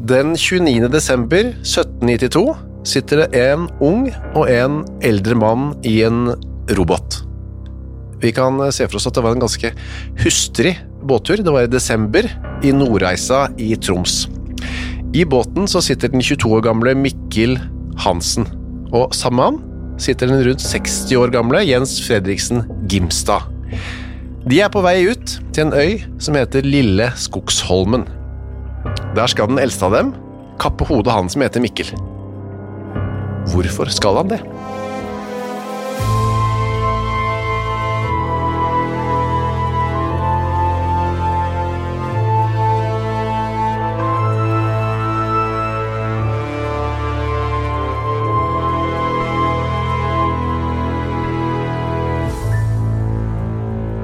Den 29. desember 1792 sitter det en ung og en eldre mann i en robåt. Vi kan se for oss at det var en ganske hustrig båttur. Det var i desember i Nordreisa i Troms. I båten så sitter den 22 år gamle Mikkel Hansen, og sammen med ham sitter den rundt 60 år gamle Jens Fredriksen Gimstad. De er på vei ut til en øy som heter Lille Skogsholmen. Der skal den eldste av dem kappe hodet han som heter Mikkel. Hvorfor skal han det?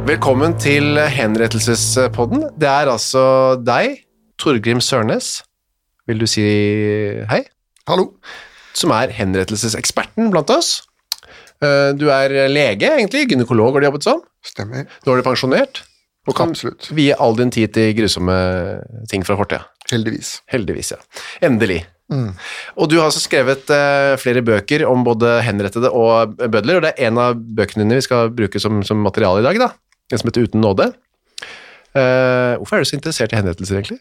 Velkommen til henrettelsespodden. Det er altså deg, Torgrim Sørnes, vil du si hei? Hallo. Som er henrettelseseksperten blant oss. Eh, Du er lege, egentlig, gynekolog har du jobbet som. Stemmer. Nå er du pensjonert, og kan Absolutt. vie all din tid til grusomme ting fra fortida. Heldigvis. Heldigvis, ja. Endelig. Og du har altså skrevet eh, flere bøker om både henrettede og bødler, og det er en av bøkene dine vi skal bruke som, som materiale i dag, da. En som heter Uten nåde. Eh, hvorfor er du så interessert i henrettelser, egentlig?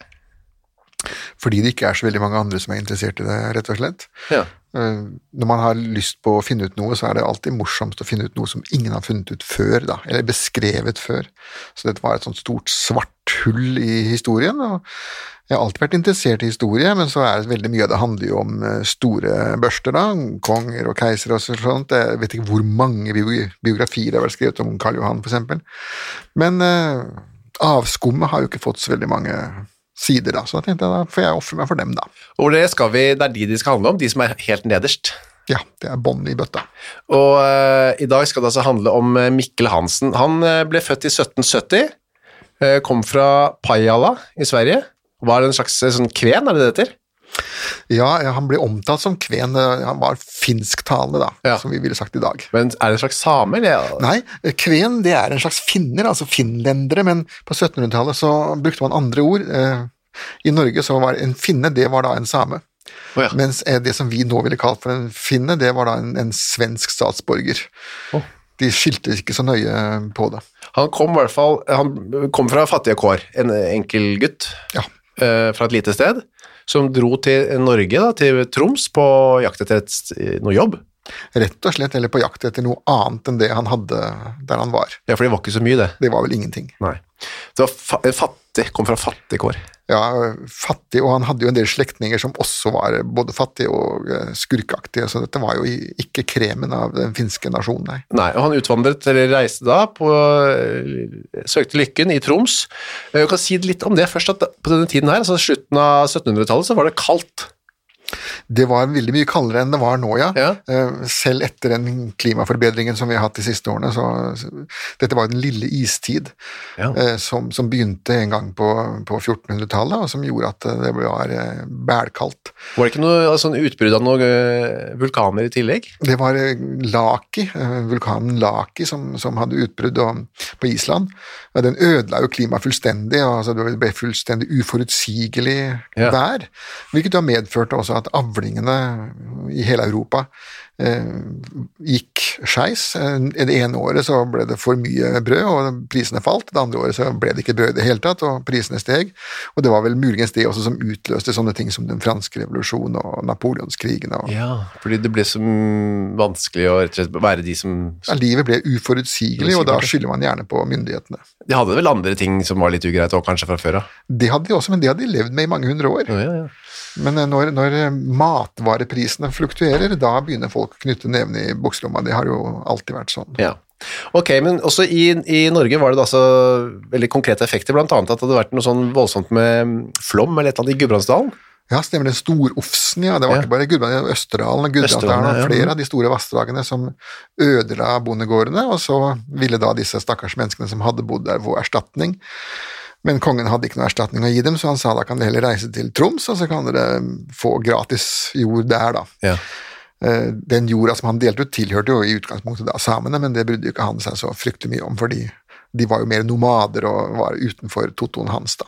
Fordi det ikke er så veldig mange andre som er interessert i det, rett og slett. Ja. Eh, Når man har lyst på å finne ut noe, så er det alltid morsomst å finne ut noe som ingen har funnet ut før, da, eller beskrevet før. Så dette var et sånt stort svart hull i historien. og Jeg har alltid vært interessert i historie, men så er det veldig mye av det handler jo om eh, store børster, da, konger og keisere og sånt. Jeg vet ikke hvor mange biografier det har vært skrevet om Karl Johan, eksempel. Men eh, avskummet har jo ikke fått så veldig mange sider, da, så da tenkte jeg da får jeg ofre meg for dem, da. Og det, vi, det er de de skal handle om, de som er helt nederst. Ja, det er bånd i bøtta. Og uh, i dag skal det altså handle om eh, Mikkel Hansen. Han eh, ble født i 1770, eh, kom fra Pajala i Sverige. Var en slags sånn kven, er det det heter? Ja, han ble omtalt som kven, eh, han var finsktalende, da, Ja. som vi ville sagt i dag. Men er det en slags same, eller? Nei, kven det er en slags finner, altså finlendere, men på 1700-tallet så brukte man andre ord. Eh, I Norge så var en finne, det var da en same. Oh, ja. Mens eh, det som vi nå ville kalt for en finne, det var da en, en svensk statsborger. Oh. De skilte ikke så nøye på det. Han kom i hvert fall Han kom fra fattige kår, en enkel gutt Ja. eh, fra et lite sted, som dro til Norge, da, til Troms, på jakt etter et, noe jobb. Rett og slett, eller på jakt etter noe annet enn det han hadde der han var. Ja, for det var ikke så mye, det. Det var vel ingenting. Nei. Det var fa fattig, kom fra fattige kår. Ja, fattig, og han hadde jo en del slektninger som også var både fattige og eh, skurkeaktige, så dette var jo ikke kremen av den finske nasjonen, nei. Nei, og han utvandret, eller reiste da, på, eh, søkte lykken i Troms. Eh, Jeg kan si litt om det først, at på denne tiden her, altså slutten av 1700-tallet, så var det kaldt. Det var veldig mye kaldere enn det var nå, ja. Ja. Eh, Selv etter den klimaforbedringen som vi har hatt de siste årene, så, Dette var den lille istid Ja. eh, som, som begynte en gang på, på 1400-tallet, og som gjorde at det var eh, bælkaldt. Var det ikke noe altså, utbrudd av noen eh, vulkaner i tillegg? Det var eh, Laki, eh, vulkanen Laki, som, som hadde utbrudd på Island. Den ødela jo klimaet fullstendig, og altså det ble fullstendig uforutsigelig Ja. vær. Hvilket da medførte også at avlingene i hele Europa eh, gikk skeis. Eh, Det ene året så ble det for mye brød, og prisene falt. Det andre året så ble det ikke brød i det hele tatt, og prisene steg. Og det var vel muligens det også som utløste sånne ting som den franske revolusjonen og napoleonskrigene. Og, Ja, fordi det ble så vanskelig å rett og slett være de som ja, livet ble uforutsigelig, og da skylder man gjerne på myndighetene. De hadde vel andre ting som var litt ugreit òg, kanskje fra før av? Det hadde de også, men det hadde de levd med i mange hundre år. Ja, Ja, ja. Men eh, når, når eh, matvareprisene fluktuerer, da begynner folk å knytte nevene i bukselomma. Det har jo alltid vært sånn. ja. Ok, men også i, i Norge var det da altså veldig konkrete effekter, annet at det hadde vært noe sånn voldsomt med flom eller et eller annet i Gudbrandsdalen. Ja, stemmer det. Storofsen, ja. Det var Ja. ikke bare Gudbrandsdalen, Østerdalen og Gudbrandsdalen og ja. flere av de store vassdragene som ødela bondegårdene, og så ville da disse stakkars menneskene som hadde bodd der, få erstatning. Men kongen hadde ikke noe erstatning å gi dem, så han sa da kan dere heller reise til Troms, og så kan dere få gratis jord der, da. Ja. Eh, Den jorda som han delte ut, tilhørte jo i utgangspunktet da samene, men det brydde jo ikke han seg så fryktelig mye om, fordi de var jo mer nomader og var utenfor totoen hans, da.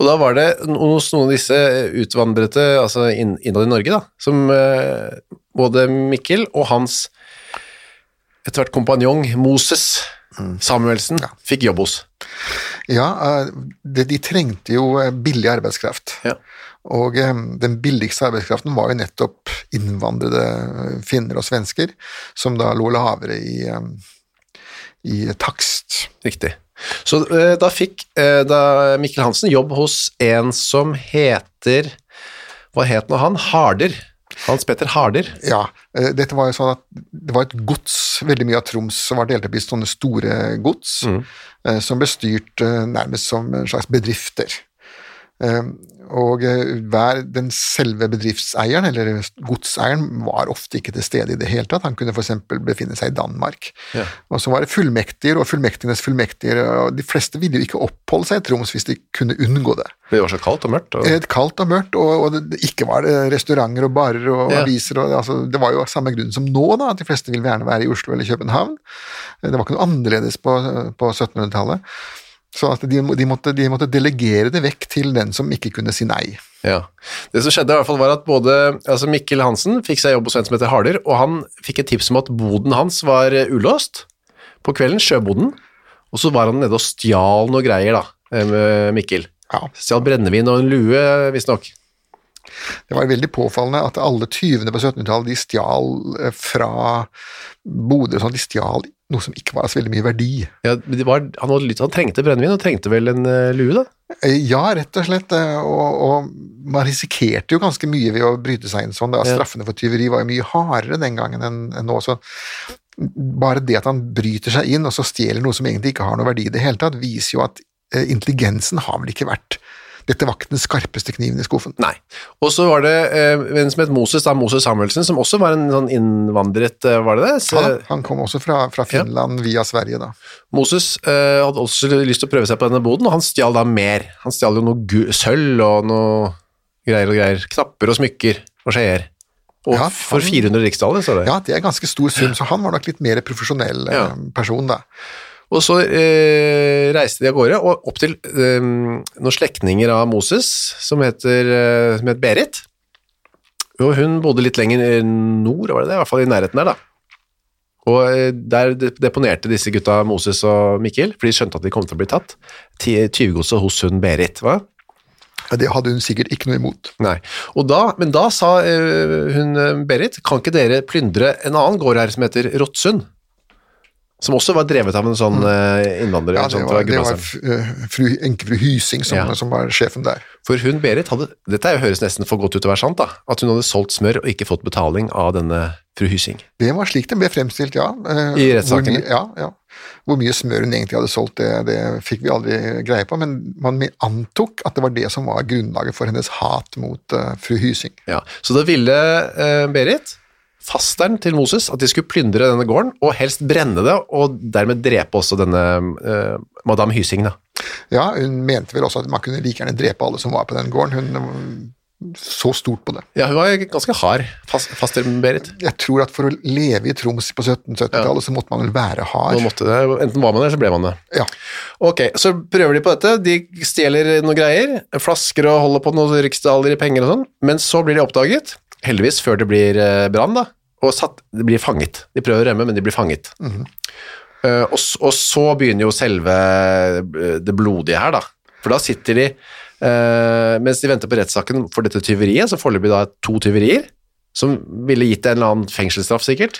Og da var det hos noen av disse utvandrete, altså inn- innad i Norge, da, som eh, både Mikkel og hans etter hvert kompanjong Moses Samuelsen fikk jobb hos. Ja, eh, de trengte jo eh, billig arbeidskraft. Ja. Og eh, den billigste arbeidskraften var jo nettopp innvandrede finner og svensker, som da lå lavere i, i takst. Riktig. Så da fikk da Mikkel Hansen jobb hos en som heter Hva het nå han? Harder. Hans Petter Harder. Ja, eh, dette var jo sånn at det var et gods, veldig mye av Troms som var delt opp i sånne store gods, mm. som ble styrt eh, nærmest som en slags bedrifter. Eh, Og eh, hver, den selve bedriftseieren, eller godseieren, var ofte ikke til stede i det hele tatt. Han kunne f.eks. befinne seg i Danmark. Ja. Og så var det fullmektiger og fullmektigenes fullmektiger, og de fleste ville jo ikke oppholde seg i Troms hvis de kunne unngå det. Det var så kaldt og mørkt. Og, kaldt og mørkt, og, og det ikke var det restauranter og barer og Ja. aviser. Og, altså, det var jo samme grunn som nå, da, at de fleste vil gjerne være i Oslo eller København. Det var ikke noe annerledes på, på 1700-tallet. Så at de, de, måtte, de måtte delegere det vekk til den som ikke kunne si nei. ja. Det som skjedde i hvert fall var at både altså Mikkel Hansen fikk seg jobb hos en som heter Harder, og han fikk et tips om at boden hans var eh, ulåst på kvelden, sjøboden, og så var han nede og stjal noe greier da, eh, med Mikkel. Ja. Stjal brennevin og en lue, visstnok. Det var veldig påfallende at alle tyvene på 1700-tallet de stjal eh, fra boder, sånn de stjal noe som ikke var så veldig mye verdi. Ja, men det var, han, litt, han trengte brennevin og trengte vel en uh, lue, da? Eh, Ja, rett og slett. eh, Og, og man risikerte jo ganske mye ved å bryte seg inn sånn. Da. Straffene for tyveri var jo mye hardere den gangen enn enn nå. Så bare det at han bryter seg inn og så stjeler noe som egentlig ikke har noe verdi i det hele tatt, viser jo at intelligensen har vel ikke vært Dette var ikke den skarpeste kniven i skuffen. Nei. Og så var det eh, en som het Moses, da, Moses Samuelsen, som også var en sånn innvandret, eh, var det det? Så, Han, han kom også fra, fra Finland via Sverige, da. Moses eh, hadde også lyst til å prøve seg på denne boden, og han stjal da mer. Han stjal jo noe sølv og noe greier og greier. Knapper og smykker og skjeer. Og Ja, for 400 riksdaler, står det. Ja, det er ganske stor sum, så han var nok litt mer profesjonell eh, person, da. Og så eh, reiste de av gårde, og opp til eh, noen slektninger av Moses, som heter, eh, som heter Berit. Og hun bodde litt lenger eh, nord, var det det? I hvert fall i nærheten der, da. Og eh, der deponerte disse gutta Moses og Mikkel, for de skjønte at de kom til å bli tatt, tyvegodset hos hun Berit, hva? Det hadde hun sikkert ikke noe imot. Nei. Og da, men da sa eh, hun Berit, kan ikke dere plyndre en annen gård her som heter Rottsund? Som også var drevet av en sånn eh, innvandrer. Ja, sånn det var, det var eh, fru, enkefru Hysing som, Ja. som var sjefen der. For hun Berit hadde, dette høres nesten for godt ut til å være sant da, at hun hadde solgt smør og ikke fått betaling av denne fru Hysing. Det var slik den ble fremstilt, ja. Eh, I rettssaken? Ja, ja. Hvor mye smør hun egentlig hadde solgt, det, det fikk vi aldri greie på, men man antok at det var det som var grunnlaget for hennes hat mot fru Hysing. Ja, så da ville Berit, fasteren til Moses, at de skulle plyndre denne gården, og helst brenne det, og dermed drepe også denne eh, Madame Hysing da. Ja, hun mente vel også at man kunne like gjerne drepe alle som var på den gården. Hun eh, så stort på det. Ja, hun var ganske hard, fast, faster Berit. Jeg tror at for å leve i Troms på 1770-tallet, så måtte man vel være hard. Man måtte det, enten var man det, så ble man det. Ja. Ok, så prøver de på dette, de stjeler noen greier, flasker og holder på noen riksdaler i penger og sånn, men så blir de oppdaget, heldigvis, før det blir eh, brann, da, og satt, de blir fanget. De prøver å rømme, men de blir fanget. Eh, og, og så begynner jo selve eh, det blodige her, da. For da sitter de, mens de venter på rettssaken for dette tyveriet, så foreløpig da to tyverier, som ville gitt en eller annen fengselsstraff, sikkert.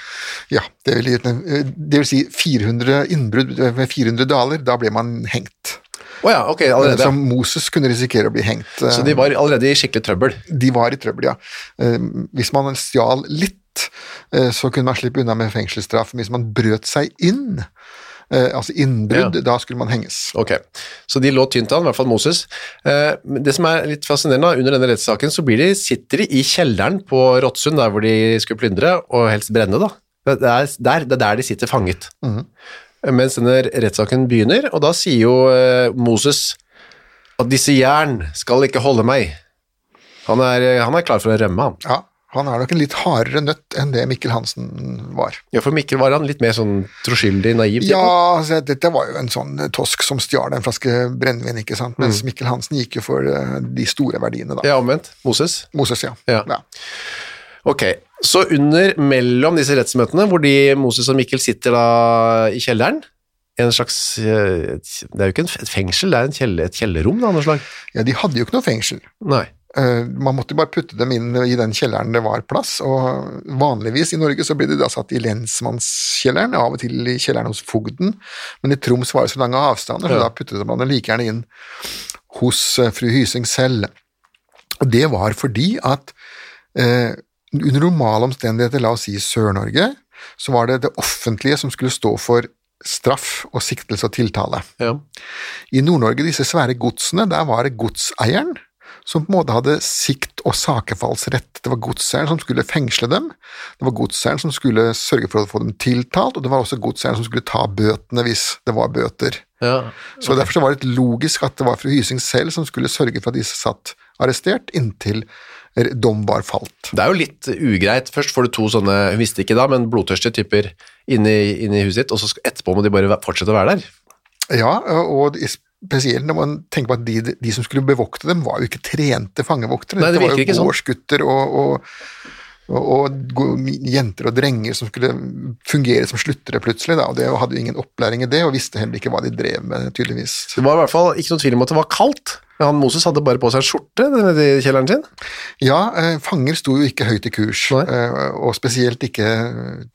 Ja, det vil, det vil si 400 innbrudd med 400 daler, da ble man hengt. Å ja, ok, allerede. Så Moses kunne risikere å bli hengt. Så de var allerede i skikkelig trøbbel. de var i trøbbel, ja. Eh, Hvis man stjal litt, eh, så kunne man slippe unna med fengselsstraff. Men hvis man brøt seg inn, eh, altså innbrudd, Ja. da skulle man henges. Ok, så de lå tynt an, i hvert fall Moses. Eh, det som er litt fascinerende, under denne rettssaken så blir de, sitter de i kjelleren på Råttsund, der hvor de skulle plyndre, og helst brenne da. Det er der, det er der de sitter fanget. Mens denne rettssaken begynner, og da sier jo eh, Moses at disse jern skal ikke holde meg. Han er, han er klar for å rømme, han. Ja, han er nok en litt hardere nøtt enn det Mikkel Hansen var. Ja, for Mikkel var han litt mer sånn troskyldig, naiv. Ja, altså, dette var jo en sånn tosk som stjal en flaske brennevin, ikke sant, mens Mikkel Hansen gikk jo for eh, de store verdiene, da. Ja, omvendt. Moses. Moses, ja. Ja. Ok, så under, mellom disse rettsmøtene, hvor de, Moses og Mikkel sitter da i kjelleren, en slags, eh, det er jo ikke et fengsel, det er en kjeller, et kjellerrom da, av noe slag. Ja, de hadde jo ikke noe fengsel. Nei. Eh, Man måtte bare putte dem inn i den kjelleren det var plass, og vanligvis i Norge så blir de da satt i lensmannskjelleren, av og til i kjelleren hos fogden, men i Troms var det så lange avstander, så Ja. da puttet man dem like gjerne inn hos eh, fru Hysing selv. Og det var fordi at eh, under normale omstendigheter, la oss si Sør-Norge, så var det det offentlige som skulle stå for straff og siktelse og tiltale. Ja. I Nord-Norge, disse svære godsene, der var det godseieren som på en måte hadde sikt- og sakefallsrett. Det var godseieren som skulle fengsle dem, det var godseieren som skulle sørge for å få dem tiltalt, og det var også godseieren som skulle ta bøtene hvis det var bøter. Ja. Så Derfor så var det logisk at det var fru Hysing selv som skulle sørge for at de satt arrestert inntil dom var falt. Det er jo litt ugreit. Først får du to sånne, hun visste ikke da, men blodtørstige typer inne i, huset ditt, og så etterpå må de bare fortsette å være der. Ja, og spesielt når man tenker på at de, de som skulle bevokte dem, var jo ikke trente fangevoktere. Nei, det det var jo sånn. gårdsgutter og, og, og, og jenter og drenger som skulle fungere som sluttere plutselig, da, og det hadde jo ingen opplæring i det, og visste heller ikke hva de drev med, tydeligvis. Det var i hvert fall ikke noe tvil om at det var kaldt. Men han Moses hadde bare på seg en skjorte nede i kjelleren sin. Ja, eh, fanger sto jo ikke høyt i kurs, Nei. eh, og spesielt ikke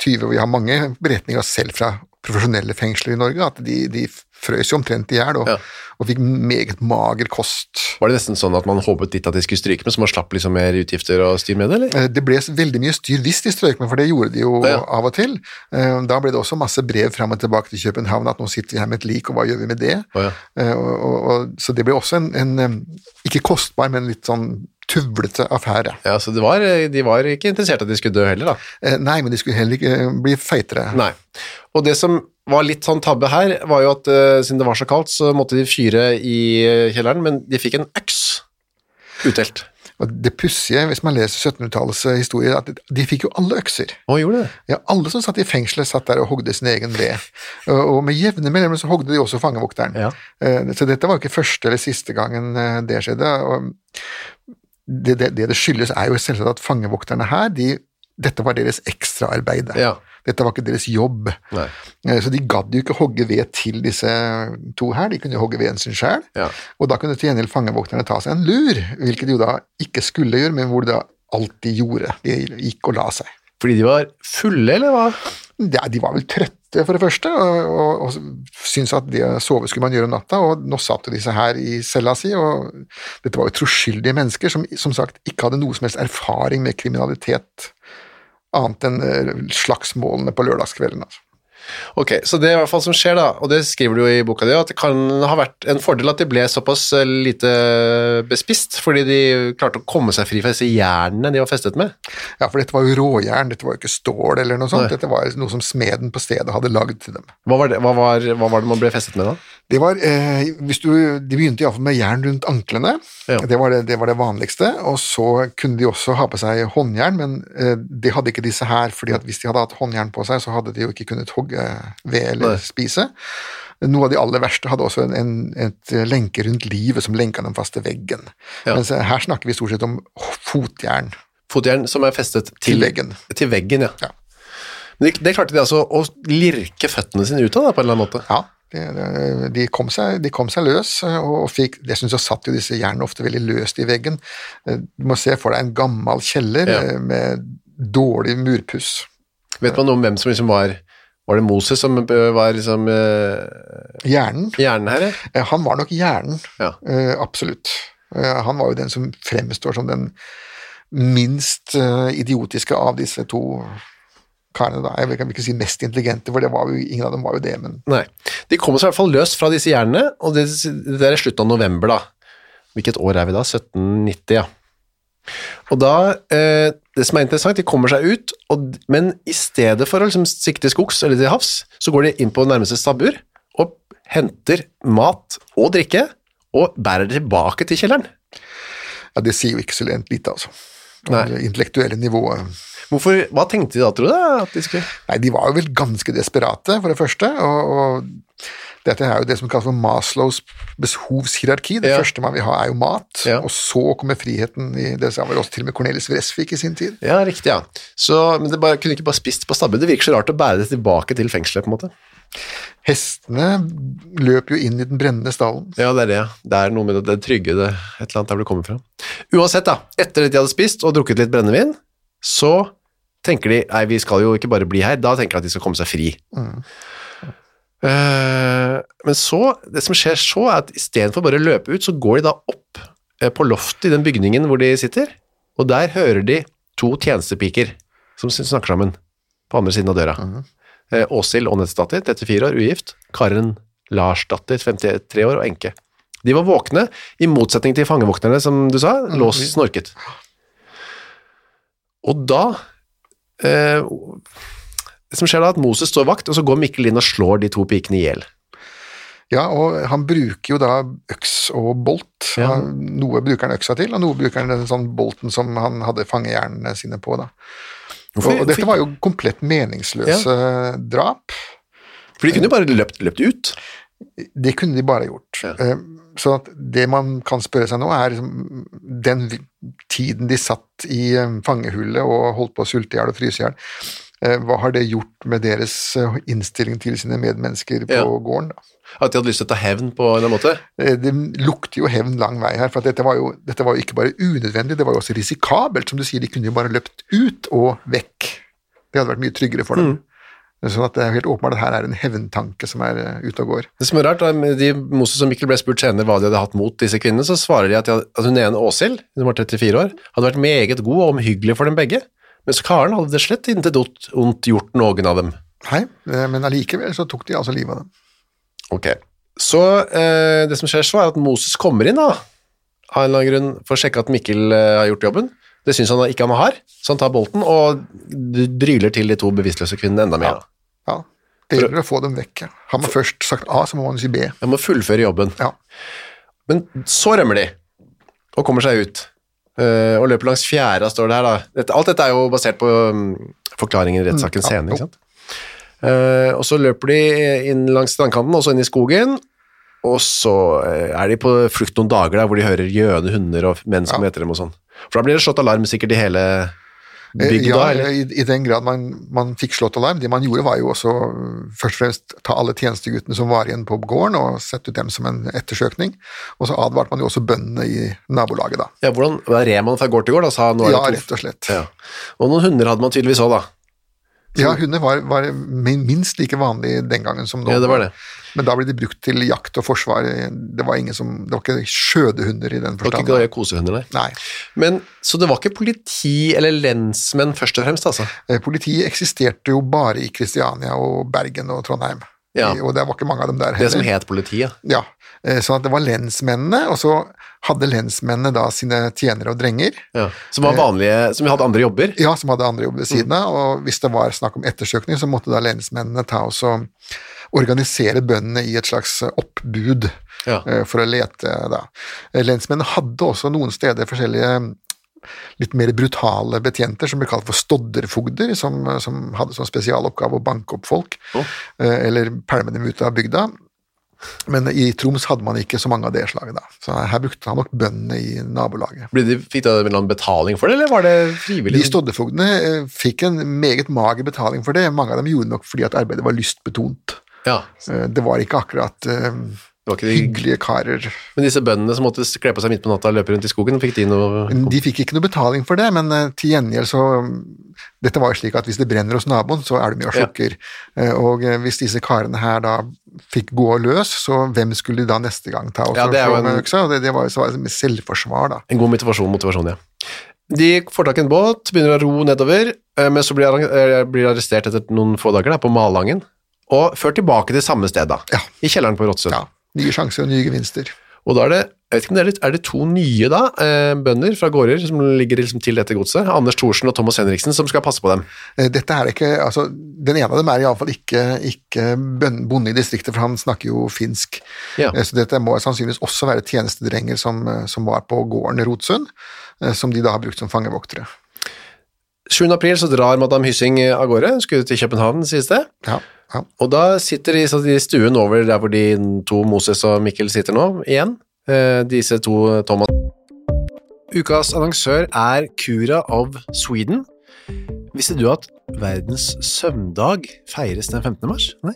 tyve. Vi har mange beretninger selv fra profesjonelle fengsler i Norge, at de, de frøs jo omtrent i hjel og, Ja. og fikk meget mager kost. Var det nesten sånn at man håpet litt at de skulle stryke med, så man slapp liksom mer utgifter og styr med det, eller? Eh, Det ble veldig mye styr hvis de strøyk med, for det gjorde de jo Ja. av og til. Eh, Da ble det også masse brev fram og tilbake til København at nå sitter vi her med et lik, og hva gjør vi med det? Ja. Eh, Og, og, så det ble også en, en ikke kostbar, men litt sånn tuvlete affære. Ja, så det var, de var ikke interessert i at de skulle dø heller, da. Eh, Nei, men de skulle heller ikke eh, bli feitere. Nei. Og det som var litt sånn tabbe her, var jo at eh, siden det var så kaldt, så måtte de fyre i kjelleren, men de fikk en øks utdelt. Og det pussige, hvis man leser 1700-tallets historie, at de fikk jo alle økser. Å, gjorde det? Ja, Alle som satt i fengselet, satt der og hogde sin egen ved. Og med jevne mellomrom så hogde de også fangevokteren. Ja. Så dette var ikke første eller siste gangen det skjedde. Det, det det skyldes, er jo selvsagt at fangevokterne her, de, dette var deres ekstraarbeid. Ja. Dette var ikke deres jobb. Nei. Eh, Så de gadd jo ikke hogge ved til disse to her, de kunne jo hogge veden sin sjøl. Ja. Og da kunne til gjengjeld fangevokterne ta seg en lur, hvilket de jo da ikke skulle gjøre, men hvor de da alltid gjorde. De gikk og la seg. Fordi de var fulle, eller hva? Ja, de var vel trøtte, for det første, og, og, og syntes at det å sove skulle man gjøre om natta, og nå satt disse her i cella si, og dette var jo troskyldige mennesker som som sagt ikke hadde noe som helst erfaring med kriminalitet, annet enn eh, slagsmålene på lørdagskvelden. Altså. Ok, så det er i hvert fall som skjer da, og det skriver du jo i boka di, at det kan ha vært en fordel at de ble såpass eh, lite bespist, fordi de klarte å komme seg fri fra disse jernene de var festet med. Ja, for dette var jo råjern, dette var jo ikke stål eller noe sånt, Nei. dette var noe som smeden på stedet hadde lagd til dem. Hva var det, hva var, hva var det man ble festet med da? Det var, eh, du, De begynte iallfall med jern rundt anklene, Ja. det, var det, det var det vanligste. Og så kunne de også ha på seg håndjern, men eh, det hadde ikke disse her. fordi at hvis de hadde hatt håndjern på seg, så hadde de jo ikke kunnet hogge ved eller Nei. spise. Noe av de aller verste hadde også en, en, et lenke rundt livet som lenka dem fast til veggen. Ja. Mens eh, her snakker vi stort sett om fotjern. Fotjern som er festet til, Til veggen. Til veggen, ja. Ja. Men det, det klarte de altså å lirke føttene sine ut av, da, på en eller annen måte. Ja, det, det, de, kom seg, de kom seg løs, eh, og fikk Dessuten så satt jo disse jernene ofte veldig løst i veggen. Eh, Du må se for deg en gammel kjeller Ja. eh, med dårlig murpuss. Vet man noe om hvem som liksom var Var det Moses som eh, var liksom eh, Hjernen, hjernen her? ja? eh, han var nok hjernen, Ja. eh, absolutt. Eh, Han var jo den som fremstår som den minst eh, idiotiske av disse to karene. Da. Jeg vil ikke si mest intelligente, for det var jo, ingen av dem var jo det, men Nei. De kom seg i hvert fall løs fra disse hjernene, og det, det er i slutten av november, da. Hvilket år er vi da? 1790, ja. Og da, det som er interessant, de kommer seg ut, og, men i stedet for å liksom sikte til skogs eller til havs, så går de inn på nærmeste stabbur og henter mat og drikke, og bærer det tilbake til kjelleren. ja, det sier jo ikke så lent lite, altså. Nei. Det intellektuelle nivået Hvorfor, hva tenkte de da, tror du? At de skulle... Nei, de var jo vel ganske desperate, for det første. Og, og dette er jo det som kalles for Maslows behovshierarki. Det Ja. første man vil ha, er jo mat, Ja. og så kommer friheten. I, det sa vel også til og med Cornelis Vresvik i sin tid. Ja, riktig, ja. Så, men det bare, kunne ikke bare spist på stabben. Det virker så rart å bære det tilbake til fengselet, på en måte. Hestene løp jo inn i den brennende stallen. Ja, det er det. Det er noe med det, det trygge, det, et eller annet der hvor det kommer fra. Uansett, da. Etter at de hadde spist og drukket litt brennevin, så tenker de nei, vi skal jo ikke bare bli her. Da tenker de at de skal komme seg fri. Eh, men så, det som skjer så, er at istedenfor bare å løpe ut, så går de da opp eh, på loftet i den bygningen hvor de sitter, og der hører de to tjenestepiker som snakker sammen på andre siden av døra. Eh, Åshild Ånetsdatter, 34 år, ugift. Karen Larsdatter, 53 år og enke. De var våkne, i motsetning til fangevokterne, som du sa, lå snorket. Og da eh, Det som skjer da, er at Moses står vakt, og så går Mikkel inn og slår de to pikene i hjel. Ja, og han bruker jo da øks og bolt. Ja. Han- Noe bruker han øksa til, og noe bruker han den sånn bolten som han hadde fangehjernene sine på. da. Hvorfor- og, og dette var jo komplett meningsløse drap. For de kunne jo bare løpt, løpt ut. Det kunne de bare gjort. Ja. Eh, Så at det man kan spørre seg nå, er liksom den tiden de satt i eh, fangehullet og holdt på å sulte i hjel og fryse i hjel, hva har det gjort med deres eh, innstilling til sine medmennesker på Ja. gården? da? At de hadde lyst til å ta hevn på en måte. Eh, Det lukter jo hevn lang vei her, for dette var, jo, dette var jo ikke bare unødvendig, det var jo også risikabelt. Som du sier, de kunne jo bare løpt ut og vekk. Det hadde vært mye tryggere for dem. Sånn at det er helt åpenbart at her er en hevntanke som er eh, ute og går. Det som er rart, de Moses og Mikkel ble spurt senere hva de hadde hatt mot disse kvinnene, så svarer de at, de hadde, at hun ene Åshild, som var 34 år, hadde vært meget god og omhyggelig for dem begge, mens Karen hadde det slett intet ondt- gjort noen av dem. Nei, eh, men allikevel så tok de altså livet av dem. Ok. Så eh, det som skjer så, er at Moses kommer inn, da, av en eller annen grunn, for å sjekke at Mikkel eh, har gjort jobben. Det syns han ikke han har, så han tar bolten og dryler til de to bevisstløse kvinnene enda mer. Ja, Ja, Det gjelder å få dem vekk. Har man først sagt A, så må man si B. Man må fullføre jobben. Ja. Men så rømmer de, og kommer seg ut, eh, og løper langs fjæra, står det her da. Dette, alt dette er jo basert på um, forklaringen i rettssaken Mm, ja, scene, ikke sant? Uh, og så løper de inn langs strandkanten, og så inn i skogen, og så uh, er de på flukt noen dager der, hvor de hører gjøne hunder og menn som Ja. heter dem og sånn. For da blir det slått alarm sikkert i hele bygda, ja, eller? i, I den grad man, man fikk slått alarm. Det man gjorde, var jo også øh, først og fremst ta alle tjenesteguttene som var igjen på gården, og sette ut dem som en ettersøkning. Og så advarte man jo også bøndene i nabolaget, da. Ja, hvordan, da red man fra gård til gård, da, sa nå er det Ja, to- rett og slett. Ja. Og noen hunder hadde man tydeligvis òg, da. Ja, hunder var, var minst like vanlig den gangen som nå. Ja, det var det. Men da ble de brukt til jakt og forsvar. Det var, ingen som, det var ikke skjødehunder i den Det var ikke kosehunder, nei. Nei. Men, så det var ikke politi eller lensmenn først og fremst, altså? Eh, Politiet eksisterte jo bare i Kristiania og Bergen og Trondheim. Ja. Og det var ikke mange av dem der heller. Det som het politiet. Ja, eh, sånn at det var lensmennene, og så hadde lensmennene da sine tjenere og drenger, Ja. Som var vanlige, som hadde andre jobber. ja, som hadde andre jobber ved Mm. siden av, og hvis det var snakk om ettersøkning, så måtte da lensmennene ta og så organisere bøndene i et slags oppbud Ja. eh, for å lete da. Eh, Lensmennene hadde også noen steder forskjellige mm, litt mer brutale betjenter som ble kalt for stodderfogder, som, som hadde som spesialoppgave å banke opp folk, oh. eh, eller pælme dem ut av bygda. Men i Troms hadde man ikke så mange av det slaget, da. Så her brukte han nok bøndene i nabolaget. De, fikk de en eller annen betaling for det, eller var det frivillig? De stoddefogdene eh, fikk en meget mager betaling for det. Mange av dem gjorde nok fordi at arbeidet var lystbetont. Ja, Eh, Det var ikke akkurat det var ikke de, hyggelige karer. Men disse bøndene som måtte kle på seg midt på natta og løpe rundt i skogen, fikk de noe De fikk ikke noe betaling for det, men eh, til gjengjeld så Dette var jo slik at hvis det brenner hos naboen, så er det mye og Ja. slukker. Eh, Og hvis disse karene her da fikk gå løs, så hvem skulle de da neste gang ta og Ja, det en-? Og Det, det var jo selvforsvar, da. En god motivasjon, motivasjon, ja. De får tak i en båt, begynner å ro nedover, men så blir de arrestert etter noen få dager da, på Malangen, og ført tilbake til samme sted da, Ja. i kjelleren på Råtsund. Ja, Nye sjanser og nye gevinster. Og da er det, jeg vet ikke om det er, litt, er det to nye da, eh, bønder fra gårder som ligger liksom til dette godset, Anders Thorsen og Thomas Henriksen, som skal passe på dem. Eh, Dette er ikke, altså Den ene av dem er iallfall ikke, ikke bonde i distriktet, for han snakker jo finsk. Ja. Eh, Så dette må sannsynligvis også være tjenestedrenger som, som var på gården Rotsund, som de da har brukt som fangevoktere. 7. april så drar Madame Hyssing eh, av gårde, hun skulle til København, sies det. Ja, ja. Og da sitter de så i stuen over der hvor de to Moses og Mikkel sitter nå, igjen. Eh, disse to Thomas. Ukas annonsør er Cura of Sweden. Visste du at verdens søvndag feires den 15. mars? Nei.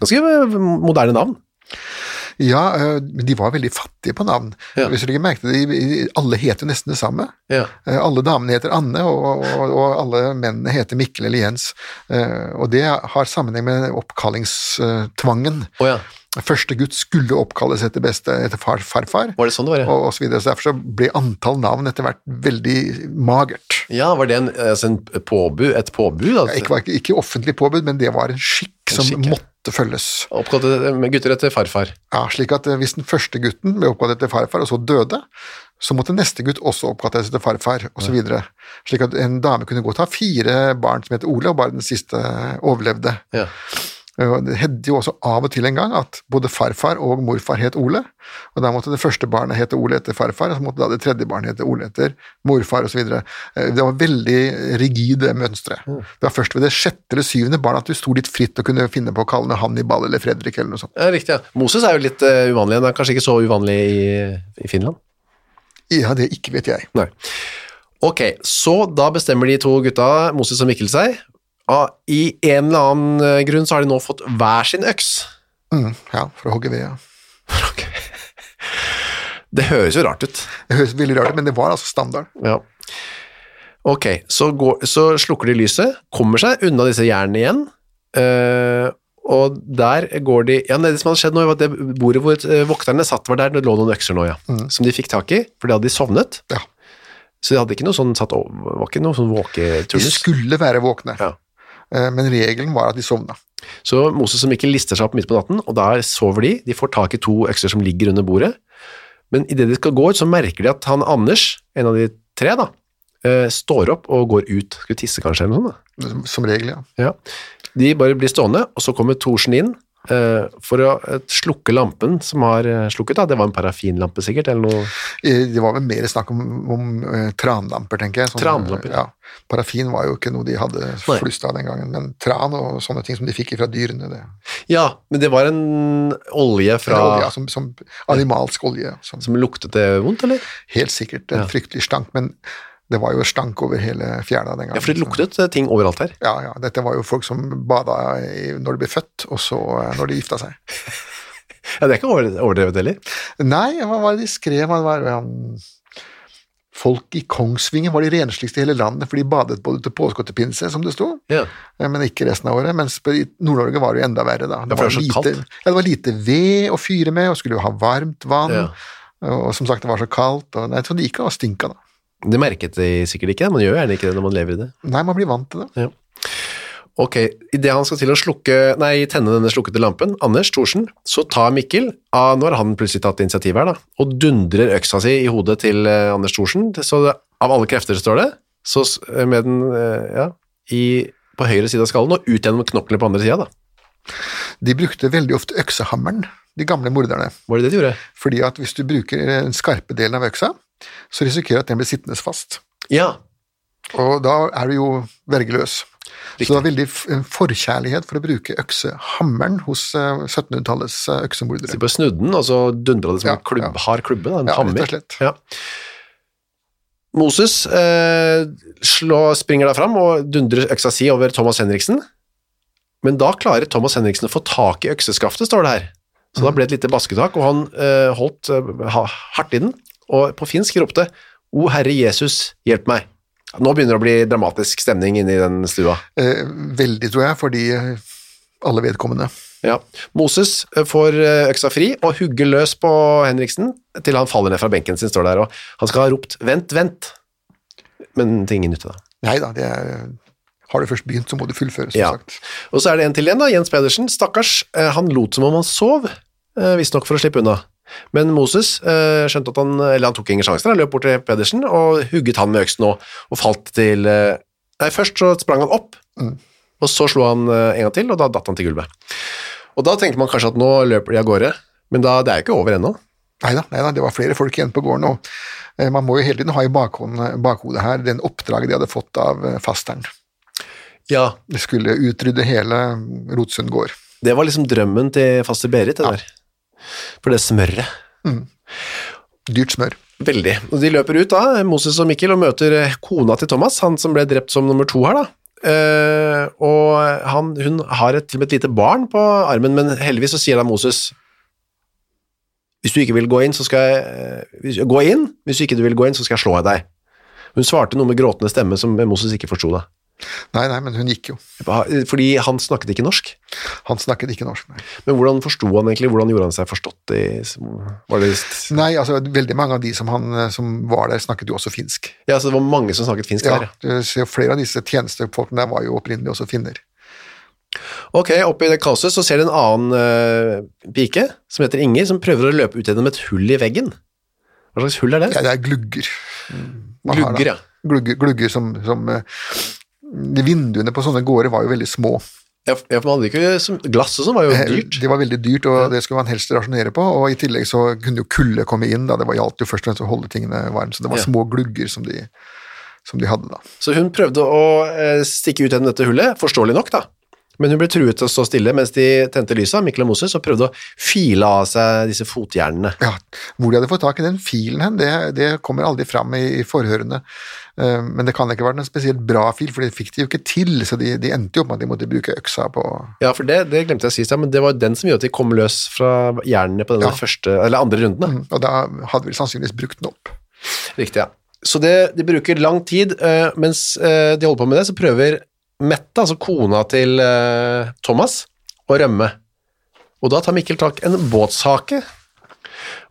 Ganske moderne navn. Ja, eh, de var veldig fattige på navn. Ja. Hvis du ikke merket det, alle het jo nesten det samme. Ja. Eh, Alle damene heter Anne, og, og, og alle mennene heter Mikkel eller Jens. Eh, Og det har sammenheng med oppkallingstvangen. Oh, ja. Første gutt skulle oppkalles etter beste etter far, farfar, Var det sånn det var, ja? og, og så videre. Så derfor så ble antall navn etter hvert veldig magert. Ja, var det en, altså en påbud, et påbud? Altså? Ikke, ikke offentlig påbud, men det var en skikk som skikk, ja. måtte følges. Oppkalt med gutter etter farfar. Ja, slik at eh, Hvis den første gutten ble oppkalt etter farfar, og så døde, så måtte neste gutt også oppkalles etter farfar, osv. Slik at en dame kunne godt ha fire barn som heter Ole, og bare den siste overlevde. Ja. Det hendte jo også av og til en gang at både farfar og morfar het Ole, og da måtte det første barnet hete Ole etter farfar, og så måtte da det tredje barnet hete Ole etter morfar osv. Det var veldig rigide mønstre. Det var først ved det sjette eller syvende barnet at du sto litt fritt og kunne finne på å kalle det Hannibal eller Fredrik eller noe sånt. Ja, riktig, ja. Moses er jo litt uh, uvanlig, han er kanskje ikke så uvanlig i, i Finland? Ja, det ikke vet jeg. Nei. Ok, så da bestemmer de to gutta, Moses og Mikkel, seg. Ah, I en eller annen eh, grunn så har de nå fått hver sin øks. Mm, ja, for å hogge ved, ja. Det høres jo rart ut. Det høres veldig rart ut, men det var altså standard. Ja. Ok, så, går, så slukker de lyset, kommer seg unna disse jernene igjen, øh, og der går de Ja, det som hadde skjedd nå, var at det bordet hvor eh, vokterne satt, var der det lå noen økser nå, ja. Som de fikk tak i, for da hadde de sovnet. Ja. Så de hadde ikke noe sånn satt over, var ikke noe sånn De skulle være våkne, Ja. Eh, men regelen var at de sovna. Så Moses som ikke lister seg opp midt på natten, og der sover de. De får tak i to økser som ligger under bordet. Men idet de skal gå ut, så merker de at han Anders, en av de tre, da, eh, står opp og går ut. Skulle tisse kanskje, eller noe sånt. da. Som- regel, ja. Ja. De bare blir stående, og så kommer Thorsen inn for å eh, slukke lampen som har eh, slukket. Da. Det var en parafinlampe sikkert, eller noe. Eh, Det var vel mer snakk om, om eh, tranlamper, tenker jeg. Sånn, Tranlamper. Ja. Parafin var jo ikke noe de hadde flust av den gangen, men tran og sånne ting som de fikk fra dyrene, det Ja, men det var en olje fra en olje, som, som animalsk olje. Som, som luktet det vondt, eller? helt sikkert en Ja. fryktelig stank, men det var jo stank over hele fjæra den gangen. Ja, for det luktet eh, ting overalt her. Ja, ja. Dette var jo folk som bada når de ble født, og så eh, når de gifta seg. Ja, Det er ikke overdrevet heller. Nei, hva var skrev? Hva var um, folk i Kongsvinger var de rensligste i hele landet, for de badet både til påske og til pinse, som det sto. Ja. Eh, Men ikke resten av året. Mens i Nord-Norge var det jo enda verre, da. Ja, Det var, det er så lite, ja, det var lite ved å fyre med, og skulle jo ha varmt vann. Ja. Og som sagt, det var så kaldt. Og, nei, så det gikk av stinka, da. Det merket de sikkert ikke, man gjør gjerne ikke det når man lever i det. Nei, man blir vant til det. Ok, idet han skal til å slukke, nei, tenne denne slukkede lampen, Anders Thorsen, så tar Mikkel, av, nå har han plutselig tatt initiativ her da, og dundrer øksa si i hodet til eh, Anders Thorsen, så det, av alle krefter står det, så med den, eh, ja, i, på høyre side av skallen, og ut gjennom knoklene på andre sida da. De brukte veldig ofte øksehammeren, de gamle morderne. Var det det de gjorde? Fordi at hvis du bruker den skarpe delen av øksa, så risikerer du at den blir sittende fast. Ja, Og da er du jo vergeløs. Riktig. Så det var veldig en forkjærlighet for å bruke øksehammeren hos eh, 1700-tallets eh, øksemordere. så bare snudde den, og så dundra det som Ja, en klubb, ja. hard klubbe, da, en Ja, hammer. rett og slett. Ja. Moses eh, slå, springer da fram og dundrer øksa si over Thomas Henriksen, men da klarer Thomas Henriksen å få tak i økseskaftet, står det her. Så da ble det et lite basketak, og han eh, holdt eh, hardt i den, og på finsk ropte «O Herre Jesus, hjelp meg!» Nå begynner det å bli dramatisk stemning inne i den stua. Eh, veldig, tror jeg, fordi eh, alle vedkommende. Ja. Moses eh, får eh, øksa fri og hugger løs på Henriksen til han faller ned fra benken sin, står der, og han skal ha ropt «Vent, vent!» Men til ingen nytte da. Nei da, det er, har du først begynt, så må du fullføre, som Ja. sagt. Og så er det en til igjen da, Jens Pedersen, stakkars, han lot som om han sov, visstnok for å slippe unna. Men Moses eh, skjønte at han, eller han tok ingen sjanser, han løp bort til Pedersen og hugget han med øksen og, og falt til, eh, nei, først så sprang han opp, og så slo han eh, en gang til, og da datt han til gulvet. Og da tenker man kanskje at nå løper de av gårde, men da, det er jo ikke over ennå. Nei da, det var flere folk igjen på gården, og eh, man må jo hele tiden ha i bakhodet her den oppdraget de hadde fått av eh, fasteren. Ja, De skulle utrydde hele Rotsund gård. det var liksom drømmen til faster Berit, det der. For det smøret. Dyrt smør. Veldig. Og de løper ut da, Moses og Mikkel, og møter eh, kona til Thomas, han som ble drept som nummer to her da. Uh, og han, hun har et, til og med et lite barn på armen, men heldigvis så sier da Moses, hvis du ikke vil gå inn, så skal jeg, eh, gå inn, hvis du ikke vil gå inn, så skal jeg slå deg. Hun svarte noe med gråtende stemme som Moses ikke forstod da. Nei, nei, men hun gikk jo. Fordi han snakket ikke norsk. Han snakket ikke norsk. Nei, Men hvordan forstod han egentlig, hvordan gjorde han seg forstått i, var det, nei altså veldig mange av de som, han, eh, som var der, snakket jo også finsk. ja, så det var mange som snakket finsk Ja, der? Ja, flere av disse tjenestefolkene der var jo opprinnelig også finner. Ok, oppe i det kaoset så ser du en annen uh, pike som heter Inger, som prøver å løpe ut gjennom et hull i veggen. Hva slags hull er det? Ja, det er glugger. Man har Glugger, ja. Glugger, glugger som, som eh, de Vinduene på sånne gårder var jo veldig små. Ja, for man hadde ikke som- Glass og sånn var jo Eh, dyrt. Det var veldig dyrt, og det skulle man helst rasjonere på. Og i tillegg så kunne jo kulde komme inn, da det var, gjaldt jo først og fremst å holde tingene varme. Så det var Ja. små glugger som de, som de hadde da. Så hun prøvde å eh, stikke ut gjennom dette hullet, forståelig nok da. Men hun ble truet til å stå stille mens de tente lyset, Mikkel og Moses, og prøvde å file av seg disse fotjernene. Ja, Hvor de hadde fått tak i den filen hen, det, det kommer aldri fram i, i forhørene. Eh, Men det kan ikke være en spesielt bra fil, for det fikk de jo ikke til, så de, de endte jo opp med at de måtte bruke øksa på Ja, for det, det glemte jeg å si, men det var den som gjorde at de kom løs fra jernene på denne Ja. første, eller andre runden. Mm, Og da hadde vi sannsynligvis brukt den opp. Riktig, ja. Så det, de bruker lang tid, eh, mens eh, de holder på med det, så prøver Mette, altså kona til Thomas, å rømme. Og da tar Mikkel tak en båtshake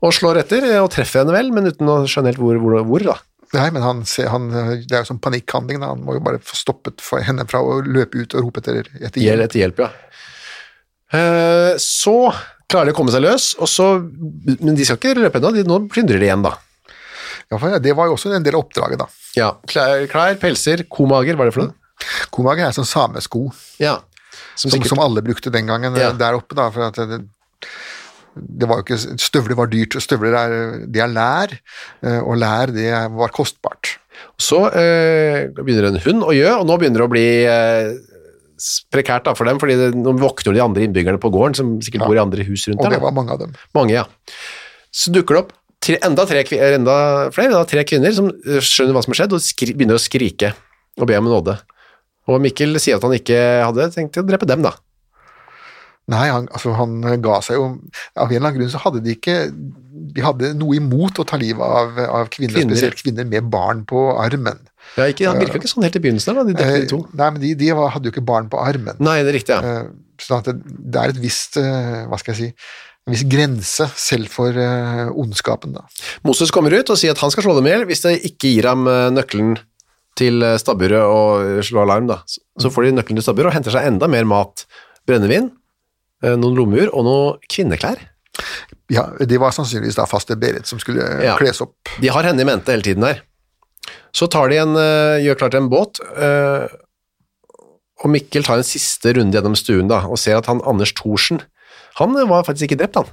og slår etter, og treffer henne vel, men uten å skjønne helt hvor, hvor, hvor da. Nei, men han, ser- han, det er jo sånn panikkhandling, da. han må jo bare få stoppet henne fra å løpe ut og rope etter, etter hjelp. hjelp. etter hjelp, ja. Eh, så klarer de å komme seg løs, så, men de skal ikke løpe ennå, nå plyndrer de igjen da. Ja, for det var jo også en del av oppdraget, da. Ja, klær, klær pelser, komager, hva er det for noe? Komager er sånn samesko, Ja. Som som, som alle brukte den gangen Ja. eh, der oppe, da. For at det, det var jo ikke, støvler var dyrt, og støvler er, det er lær, eh, og lær det var kostbart. Så eh, begynner en hund å gjø, og nå begynner det å bli eh, prekært da for dem, fordi det, nå våkner de andre innbyggerne på gården, som sikkert Ja. bor i andre hus rundt Og der. det da. var mange av dem. Mange, ja. Så dukker det opp tre, enda, tre, enda flere, da, tre kvinner som skjønner hva som har skjedd, og skri, begynner å skrike og be om nåde. Og Mikkel sier at han ikke hadde tenkt å drepe dem, da. Nei, han, altså han ga seg jo Av en eller annen grunn så hadde de ikke De hadde noe imot å ta livet av, av kvinner, Kvinner. spesielt kvinner med barn på armen. Ja, ikke, han virka ikke sånn helt i begynnelsen, da, de, de, Eh, to. nei, men de, de hadde jo ikke barn på armen. Nei, det er riktig, ja. Eh, sånn at det, det er et visst eh, Hva skal jeg si En viss grense selv for eh, ondskapen, da. Moses kommer ut og sier at han skal slå dem i hjel hvis de ikke gir ham eh, nøkkelen til eh, stabburet og slår alarm. Da. Så- får de nøkkelen til stabburet og henter seg enda mer mat. Brennevin, eh, noen lommeur og noen kvinneklær. Ja, Det var sannsynligvis da faste Berit som skulle eh, Ja. kles opp. De har henne i mente hele tiden her. Så tar de en, eh, gjør klart en båt, eh, og Mikkel tar en siste runde gjennom stuen da, og ser at han Anders Thorsen, han eh, var faktisk ikke drept, han.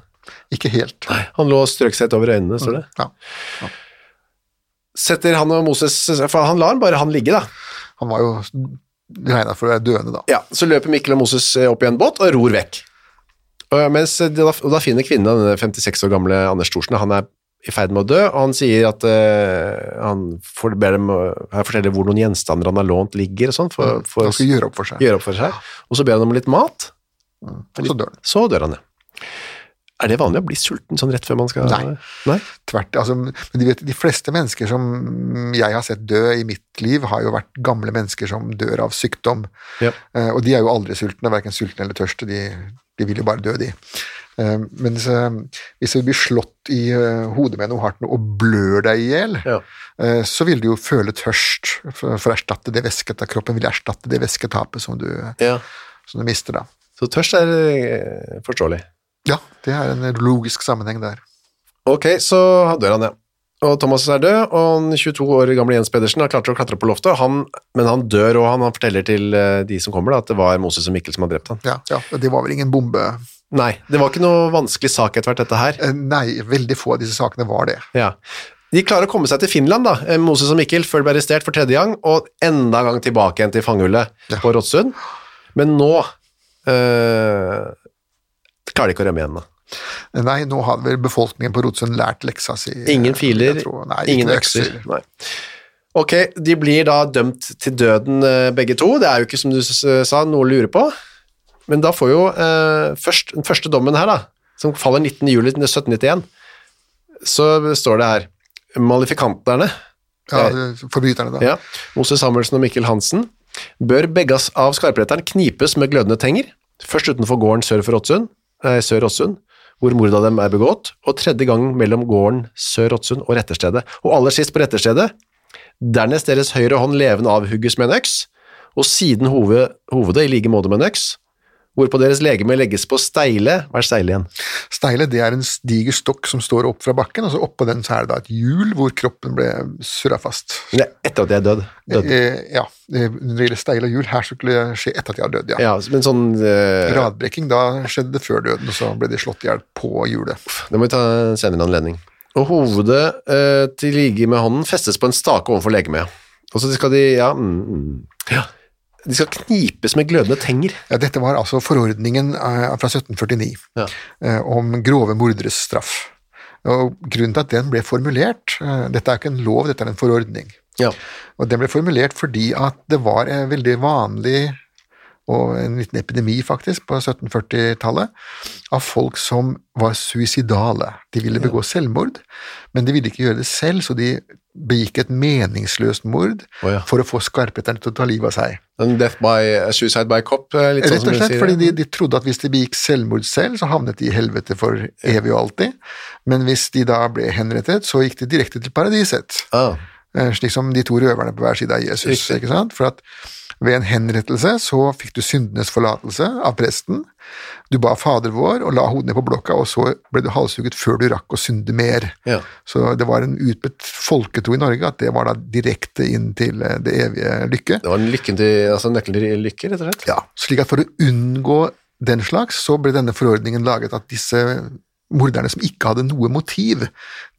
Ikke helt. Nei, Han lå og strøk seg utover øynene, står det. Ja. Setter han og Moses, for han lar bare han ligge da. Han var jo regna for å være døende, da. Ja, så løper Mikkel og Moses eh, opp i en båt og ror vekk. Mens da, og da finner kvinnen, denne 56 år gamle Anders Thorsen, han er i ferd med å dø, og han sier at uh, han får, ber dem her fortelle hvor noen gjenstander han har lånt ligger og sånn, for, for Han å gjøre opp for seg. gjøre opp for seg. Og så ber han om litt mat, Og så dør han. så dør han, ja. Er det vanlig å bli sulten sånn rett før man skal Nei. Nei? Tvert, altså, men vet, de fleste mennesker som jeg har sett dø i mitt liv, har jo vært gamle mennesker som dør av sykdom. Ja. Uh, og de er jo aldri sultne, verken sultne eller tørste, de, de vil jo bare dø, de. men mens eh, hvis du blir slått i eh, hodet med noe hardt og blør deg i hjel, Ja. eh, så vil du jo føle tørst for, å erstatte det væsket av kroppen, vil erstatte det væsketapet som du, ja. som du mister da. Så tørst er forståelig. Ja, det er en logisk sammenheng der. Ok, så dør han, ja. Og Thomas er død, og 22 år gamle Jens Pedersen har klart å klatre på loftet, han, men han dør, og han, han forteller til eh, de som kommer da, at det var Moses og Mikkel som har drept han. Ja, ja, det var vel ingen bombe Nei, det var ikke noe vanskelig sak etter hvert, dette her. Eh, Nei, veldig få av disse sakene var det. Ja. De klarer å komme seg til Finland, da, eh, Moses og Mikkel, før de ble arrestert for tredje gang, og enda en gang tilbake igjen til fangehullet Ja. på Råtsund. Men nå øh, klarer de ikke å rømme igjen, da. Nei, nå hadde vel befolkningen på Rotsund lært leksa si. Ingen filer, nei, ingen økser. Nei. Ok, de blir da dømt til døden eh, begge to. Det er jo ikke, som du sa, noe å lure på. Men da får jo eh, først, den første dommen her, da, som faller 19. juli 1791, så står det her Malifikanterne, Ja, forbryterne, da. ja, Moses Samuelsen og Mikkel Hansen, bør begge av skarpretteren knipes med glødende tenger, først utenfor gården sør for Åtsund, eh, sør Råtsund, hvor mordet av dem er begått, og tredje gang mellom gården sør Råtsund og retterstedet, og aller sist på retterstedet, dernest deres høyre hånd levende avhugges med en øks, og siden hovedet, hovedet i like måte med en øks, hvorpå deres legeme legges på steile. Hva er steile igjen? Steile det er en diger stokk som står opp fra bakken, og så oppå den så er det da et hjul hvor kroppen ble surra fast. Det er etter at de er død. død. Eh, ja, det- når det gjelder steile hjul, her skulle det skje etter at de har dødd, ja. Ja, men sånn eh, Radbrekking, da skjedde det før døden, og så ble de slått i hjel på hjulet. Det må vi ta senere anledning. Og hovedet eh, til lige med hånden festes på en stake overfor legemet. Og så skal de, ja, mm, mm, ja, de skal knipes med glødende tenger. Ja, dette var altså forordningen eh, fra 1749 Ja. eh, om grove morderes straff. Og grunnen til at den ble formulert, eh, dette er ikke en lov, dette er en forordning, Ja. og den ble formulert fordi at det var en veldig vanlig, og en liten epidemi faktisk, på 1740-tallet, av folk som var suicidale. De ville begå selvmord, men de ville ikke gjøre det selv, så de begikk et meningsløst mord oh, ja. for å få skarpheterne til å ta livet av seg. En death by, a suicide by cop, eh, litt sånn Rett og slett fordi de, de trodde at hvis de begikk selvmord selv, så havnet de i helvete for evig og alltid. Men hvis de da ble henrettet, så gikk de direkte til paradiset. Ah, Slik som de to røverne på hver side av Jesus. Ikke sant? For at ved en henrettelse så fikk du syndenes forlatelse av presten. Du ba Fader vår og la hodet ned på blokka, og så ble du halshugget før du rakk å synde mer. ja. Så det var en utbredt folketro i Norge at det var da direkte inn til eh, det evige lykke. Det var en lykken til, altså nøkkelen til lykke, rett og slett. Ja, slik at for å unngå den slags, så ble denne forordningen laget at disse morderne som ikke hadde noe motiv,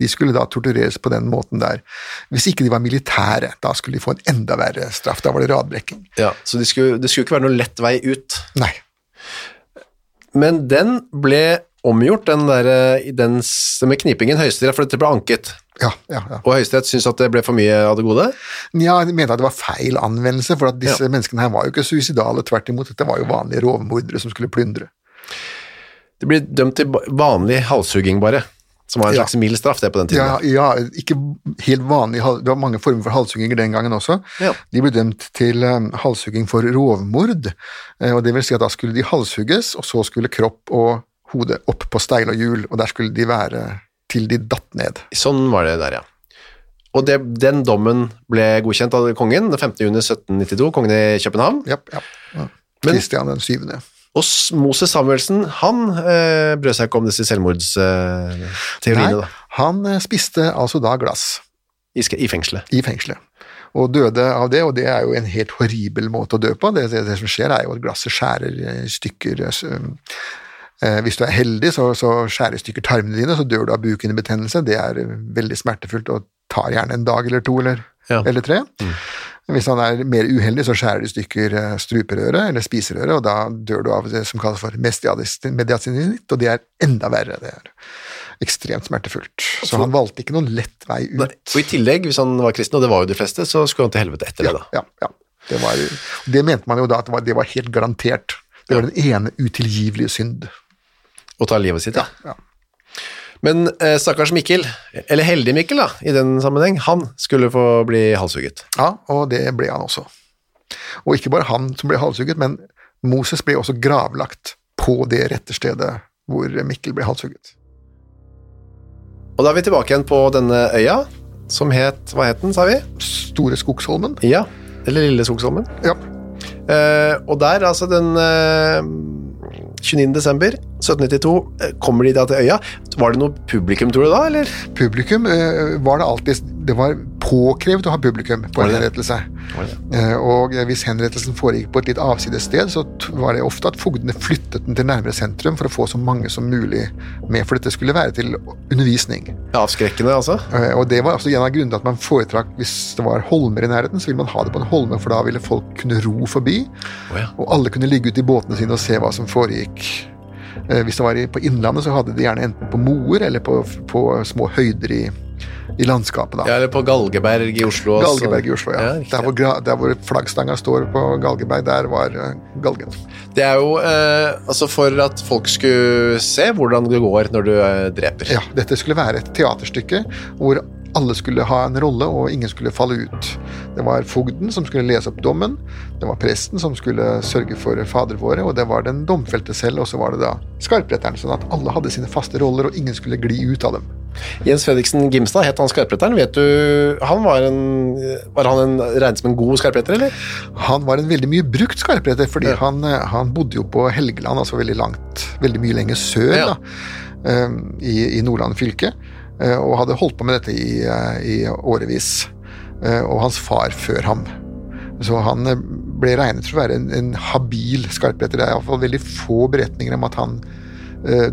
de skulle da tortureres på den måten der. Hvis ikke de var militære, da skulle de få en enda verre straff. Da var det radbrekking. Ja, så det skulle, det skulle ikke være noe lett vei ut. Nei. Men den ble omgjort, den, der, den med knipingen høyesterett, for dette ble anket. Ja, ja, ja. Og høyesterett syntes at det ble for mye av det gode. ja, de mente at det var feil anvendelse, for at disse menneskene her var jo ikke suicidale, tvert imot. Dette var jo vanlige rovmordere som skulle plyndre. De ble dømt til vanlig halshugging bare, som var en Ja. slags mild straff det på den tiden. Ja, ja, ikke helt vanlig, det var mange former for halshugginger den gangen også. Ja. De ble dømt til um, halshugging for rovmord, eh, og det vil si at da skulle de halshugges, og så skulle kropp og hode opp på steil og hjul, og der skulle de være til de datt ned. Sånn var det der, ja. Og det, den dommen ble godkjent av kongen den 15. juni 1792, kongen i København. Ja, ja. ja. Kristian den syvende. Og Moses Samuelsen, han eh, brød seg ikke om disse selvmordsteoriene Nei, han eh, spiste altså da glass i, i fengselet. i fengselet, og døde av det, og det er jo en helt horribel måte å dø på. Det, det, det som skjer er jo at glasset skjærer i stykker så, eh, Hvis du er heldig, så, så skjærer stykker tarmene dine, så dør du av bukhinnebetennelse. Det er eh, veldig smertefullt og tar gjerne en dag eller to eller, Ja. eller tre. Hvis han er mer uheldig, så skjærer de i stykker eh, struperøret eller spiserøret, og da dør du av det som kalles for mediasinitt, og det er enda verre. Det er ekstremt smertefullt. Så han valgte ikke noen lett vei ut. Nei, Og i tillegg, hvis han var kristen, og det var jo de fleste, så skulle han til helvete etter det da. Ja, ja. Det, var, det mente man jo da at det var, det var helt garantert. Det var den ene utilgivelige synd. Å ta livet sitt, ja. Ja. Men eh, stakkars Mikkel, eller heldig Mikkel da, i den sammenheng, han skulle få bli halshugget. ja, og det ble han også. Og ikke bare han som ble halshugget, men Moses ble også gravlagt på det rette stedet hvor Mikkel ble halshugget. Og da er vi tilbake igjen på denne øya, som het, hva het den, sa vi? Store Skogsholmen. Ja, eller Lille Skogsholmen. Ja. Eh, og der, altså den eh, 29. desember 1792, eh, kommer de da til øya. Var det noe publikum, tror du da, eller? Publikum eh, var det alltid Det var påkrevd å ha publikum på en henrettelse. Eh, Og hvis henrettelsen foregikk på et litt avsides sted, så var det ofte at fogdene flyttet den til nærmere sentrum for å få så mange som mulig med, for dette skulle være til undervisning. Avskrekkende, altså? Eh, Og det var altså en av grunnene at man foretrakk Hvis det var holmer i nærheten, så ville man ha det på en holme, for da ville folk kunne ro forbi, oh, ja. og alle kunne ligge ute i båtene sine og se hva som foregikk. Eh, Hvis det var på Innlandet, så hadde de gjerne enten på moer eller på, på små høyder i, i landskapet. da. Ja, eller på Galgeberg i Oslo. også. Galgeberg i Oslo, ja. Ja, der, hvor, der hvor flaggstanga står på Galgeberg, der var eh, galgen. Det er jo eh, altså for at folk skulle se hvordan det går når du eh, dreper. Ja, dette skulle være et teaterstykke hvor alle skulle ha en rolle, og ingen skulle falle ut. Det var fogden som skulle lese opp dommen, det var presten som skulle sørge for fader våre, og det var den domfelte selv, og så var det da skarpretteren. Sånn at alle hadde sine faste roller, og ingen skulle gli ut av dem. Jens Fredriksen Gimstad het han skarpretteren. Vet du, han var, en, var han en, regnet som en god skarpretter, eller? Han var en veldig mye brukt skarpretter, fordi ja. han, han, bodde jo på Helgeland, altså veldig langt, veldig mye lenger sør ja. da, i, i Nordland fylke. Eh, og hadde holdt på med dette i, eh, i årevis. Eh, og hans far før ham. Så han ble regnet for å være en, en habil skarpretter. Det er iallfall veldig få beretninger om at han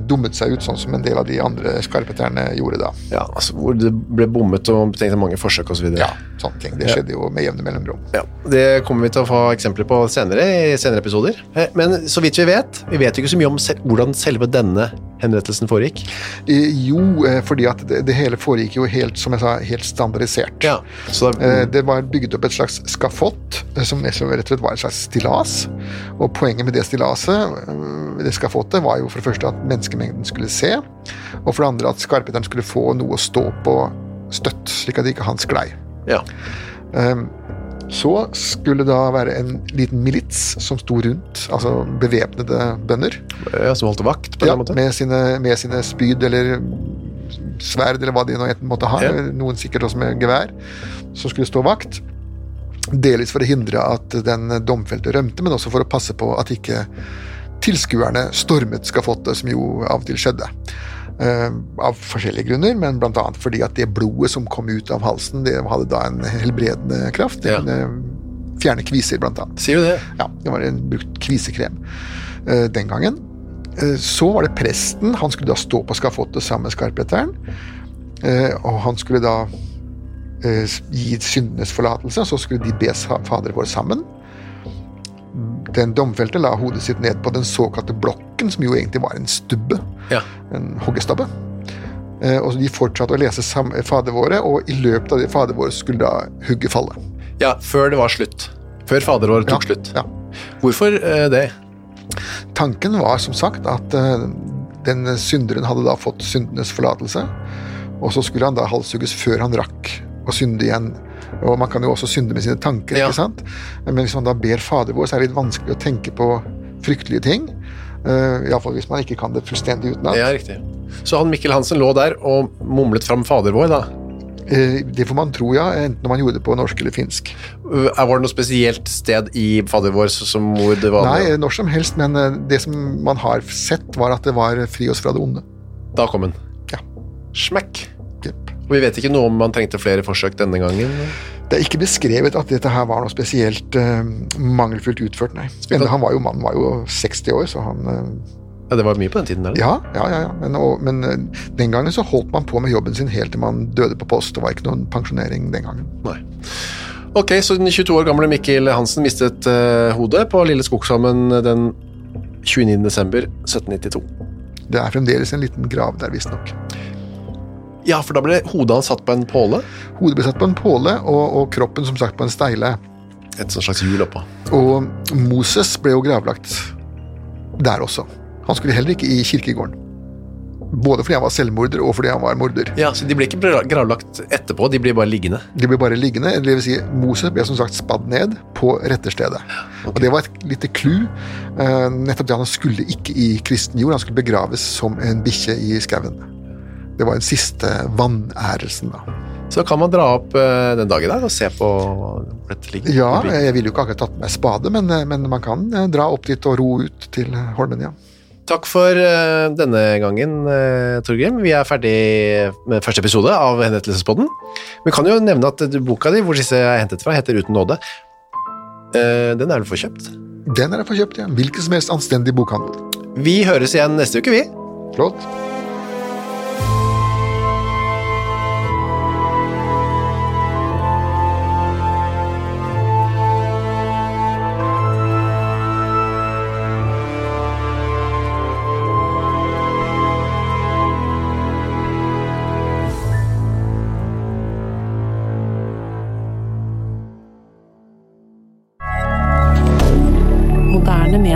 dummet seg ut, sånn som en del av de andre skarpetterne gjorde da. Ja, altså Hvor det ble bommet og betenkt mange forsøk osv. Ja, sånne ting. Det skjedde ja. jo med jevne mellomrom. Ja, Det kommer vi til å få eksempler på senere i senere episoder. Men så vidt vi vet, vi vet jo ikke så mye om sel hvordan selve denne henrettelsen foregikk? Jo, eh, fordi at det, det, hele foregikk jo helt som jeg sa, helt standardisert. Ja, det, mm. det, var bygget opp et slags skafott, eh, som rett og slett var et slags stillas. Og poenget med det stillaset, det skafottet, var jo for det første at menneskemengden skulle se, og for det andre at skarpheteren skulle få noe å stå på støtt, slik at ikke han sklei. Ja. Um, så skulle det da være en liten milits som sto rundt, altså bevæpnede bønder. Ja, Som holdt vakt? på ja, den måten? Med sine, med sine spyd eller sverd eller hva de nå måtte ha. Ja. Noen sikkert også med gevær. Som skulle stå vakt. Delvis for å hindre at den domfelte rømte, men også for å passe på at ikke tilskuerne stormet skafottet, som jo av og til skjedde. Uh, av forskjellige grunner, men bl.a. fordi at det blodet som kom ut av halsen, det hadde da en helbredende kraft. Det ja. kunne fjerne kviser, annet. Sier du det? Ja, det var en brukt kvisekrem uh, den gangen. Uh, så var det presten. Han skulle da stå på skafottet sammen med skarpretteren. og han skulle da gi syndenes forlatelse, så skulle de be Fader vår sammen. Den domfelte la hodet sitt ned på den såkalte blokken, som jo egentlig var en stubbe. Ja. En hoggestabbe. Eh, og de fortsatte å lese Fader våre, og i løpet av det Fader våre skulle da hugget falle. Ja, før det var slutt. Før Fader vår tok ja, slutt. Ja. Hvorfor eh, det? Tanken var som sagt at eh, den synderen hadde da fått syndenes forlatelse, og så skulle han da halshugges før han rakk å synde igjen og man kan jo også synde med sine tanker, ja. ikke sant? men hvis man da ber Fader vår, så er det litt vanskelig å tenke på fryktelige ting. Uh, Iallfall hvis man ikke kan det fullstendig utenat. Ja, riktig. Så han Mikkel Hansen lå der og mumlet fram Fader vår, da? Uh, det får man tro, ja. Enten om man gjorde det på norsk eller finsk. Uh, var det noe spesielt sted i Fader vår som hvor det var Nei, når som helst, men det som man har sett, var at det var fri oss fra det onde. Da kom den. Ja. Smekk. Og Vi vet ikke noe om man trengte flere forsøk denne gangen? Det er ikke beskrevet at dette her var noe spesielt uh, mangelfullt utført, nei. Men han var jo, mannen var jo 60 år, så han uh, Ja, Det var mye på den tiden? eller? Ja, ja, ja. ja. Men, og, men uh, den gangen så holdt man på med jobben sin helt til man døde på post. Det var ikke noen pensjonering den gangen. Nei. Ok, så den 22 år gamle Mikkel Hansen mistet hodet på Lille Skogshammen den 29.12.1792. Det er fremdeles en liten grav der, visstnok. Ja, for da ble hodet hans satt på en påle? Hodet ble satt på en påle, og, og kroppen som sagt på en steile. Et slags hjul oppå. Og Moses ble jo gravlagt der også. Han skulle heller ikke i kirkegården. Både fordi han var selvmorder og fordi han var morder. Ja, Så de ble ikke gravlagt etterpå, de ble bare liggende? De ble bare liggende, det vil si Moses ble som sagt spadd ned på retterstedet. Okay. Og Det var et lite clou. Uh, nettopp det Han skulle ikke i kristen jord, han skulle begraves som en bikkje i skauen. Det var den siste vanærelsen, da. Så kan man dra opp uh, den dagen der og se på hvor dette ligger? Ja, jeg ville jo ikke akkurat tatt med spade, men, eh, men, man kan uh, dra opp dit og ro ut til Holmen, ja. Takk for denne gangen, Torgrim. Vi er ferdig med første episode av Henrettelsespodden. Vi kan jo nevne at boka di, hvor disse er hentet fra, heter Uten nåde. den er du forkjøpt? Den er får ja. Hvilken som helst anstendig bokhandel. Vi høres igjen neste uke, vi. Flott.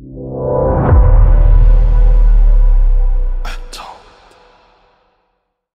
you.